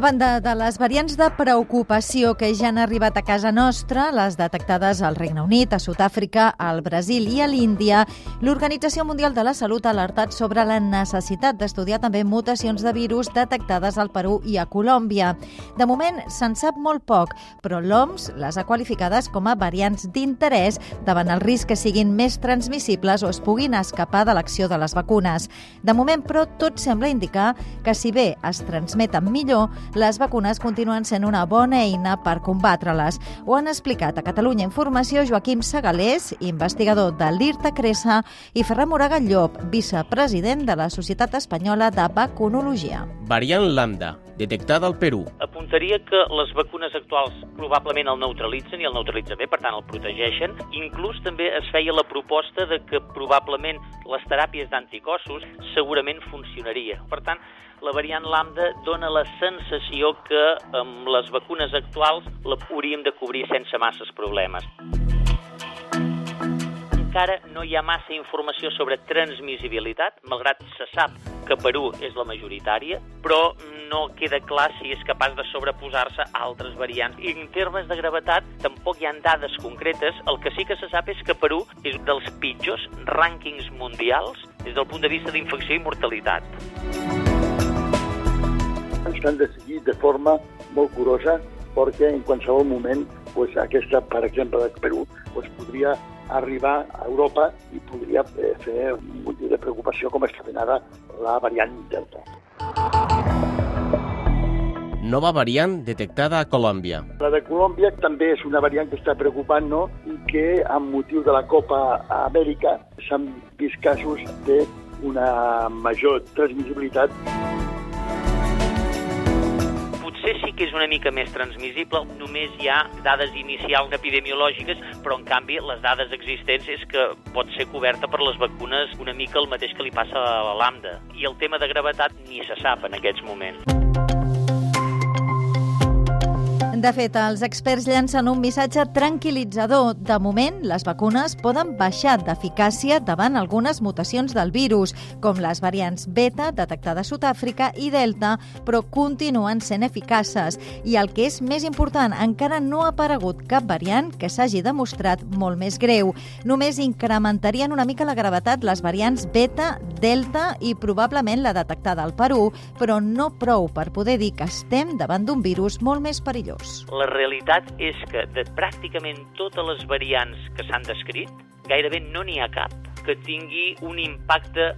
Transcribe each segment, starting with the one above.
A banda de les variants de preocupació que ja han arribat a casa nostra, les detectades al Regne Unit, a Sud-àfrica, al Brasil i a l'Índia, l'Organització Mundial de la Salut ha alertat sobre la necessitat d'estudiar també mutacions de virus detectades al Perú i a Colòmbia. De moment se'n sap molt poc, però l'OMS les ha qualificades com a variants d'interès davant el risc que siguin més transmissibles o es puguin escapar de l'acció de les vacunes. De moment, però, tot sembla indicar que si bé es transmeten millor, les vacunes continuen sent una bona eina per combatre-les. Ho han explicat a Catalunya Informació Joaquim Segalés, investigador de l'IRTA Cressa, i Ferran Moraga Llop, vicepresident de la Societat Espanyola de Vacunologia. Variant Lambda, detectada al Perú. Apuntaria que les vacunes actuals probablement el neutralitzen i el neutralitzen bé, per tant el protegeixen. Inclús també es feia la proposta de que probablement les teràpies d'anticossos segurament funcionaria. Per tant, la variant lambda dona la sensació que amb les vacunes actuals la hauríem de cobrir sense masses problemes encara no hi ha massa informació sobre transmissibilitat, malgrat se sap que Perú és la majoritària, però no queda clar si és capaç de sobreposar-se a altres variants. I en termes de gravetat tampoc hi ha dades concretes. El que sí que se sap és que Perú és dels pitjors rànquings mundials des del punt de vista d'infecció i mortalitat. S'han de seguir de forma molt curosa perquè en qualsevol moment pues, aquesta, per exemple, de Perú, pues, podria arribar a Europa i podria eh, fer un motiu de preocupació com està fent ara la variant Delta. Nova variant detectada a Colòmbia. La de Colòmbia també és una variant que està preocupant no? i que, amb motiu de la Copa Amèrica, s'han vist casos d'una major transmissibilitat que és una mica més transmissible, només hi ha dades inicials epidemiològiques, però en canvi les dades existents és que pot ser coberta per les vacunes una mica el mateix que li passa a la lambda. I el tema de gravetat ni se sap en aquests moments. De fet, els experts llancen un missatge tranquil·litzador. De moment, les vacunes poden baixar d'eficàcia davant algunes mutacions del virus, com les variants beta, detectada a Sud-àfrica, i delta, però continuen sent eficaces. I el que és més important, encara no ha aparegut cap variant que s'hagi demostrat molt més greu. Només incrementarien una mica la gravetat les variants beta, delta i probablement la detectada al Perú, però no prou per poder dir que estem davant d'un virus molt més perillós. La realitat és que de pràcticament totes les variants que s'han descrit, gairebé no n'hi ha cap que tingui un impacte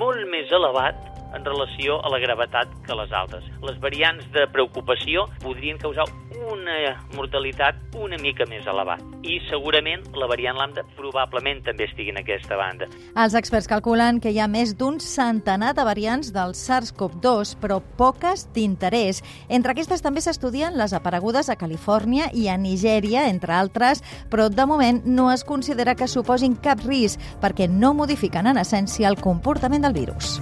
molt més elevat en relació a la gravetat que les altres. Les variants de preocupació podrien causar una mortalitat una mica més elevada. I segurament la variant lambda probablement també estigui en aquesta banda. Els experts calculen que hi ha més d'un centenar de variants del SARS-CoV-2, però poques d'interès. Entre aquestes també s'estudien les aparegudes a Califòrnia i a Nigèria, entre altres, però de moment no es considera que suposin cap risc perquè no modifiquen en essència el comportament del virus.